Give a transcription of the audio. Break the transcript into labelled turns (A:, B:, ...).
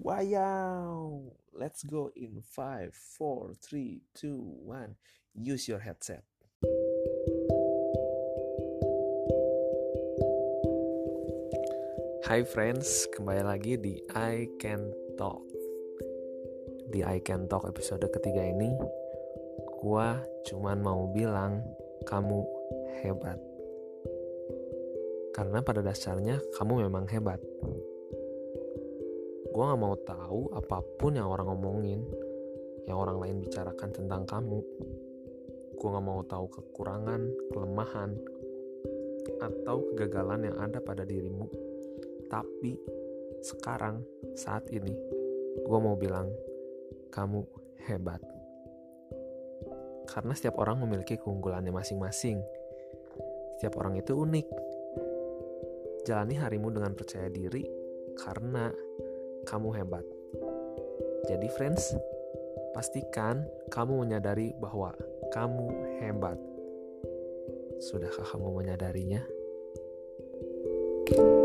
A: Wow! Let's go in 5, 4, 3, 2, 1. Use your headset. Hai friends, kembali lagi di I Can Talk. Di I Can Talk episode ketiga ini, gua cuman mau bilang kamu hebat. Karena pada dasarnya kamu memang hebat gue gak mau tahu apa pun yang orang ngomongin yang orang lain bicarakan tentang kamu. Gue gak mau tahu kekurangan kelemahan atau kegagalan yang ada pada dirimu. Tapi sekarang saat ini gue mau bilang kamu hebat. Karena setiap orang memiliki keunggulannya masing-masing. Setiap orang itu unik. Jalani harimu dengan percaya diri karena kamu hebat. Jadi friends, pastikan kamu menyadari bahwa kamu hebat. Sudahkah kamu menyadarinya? thank you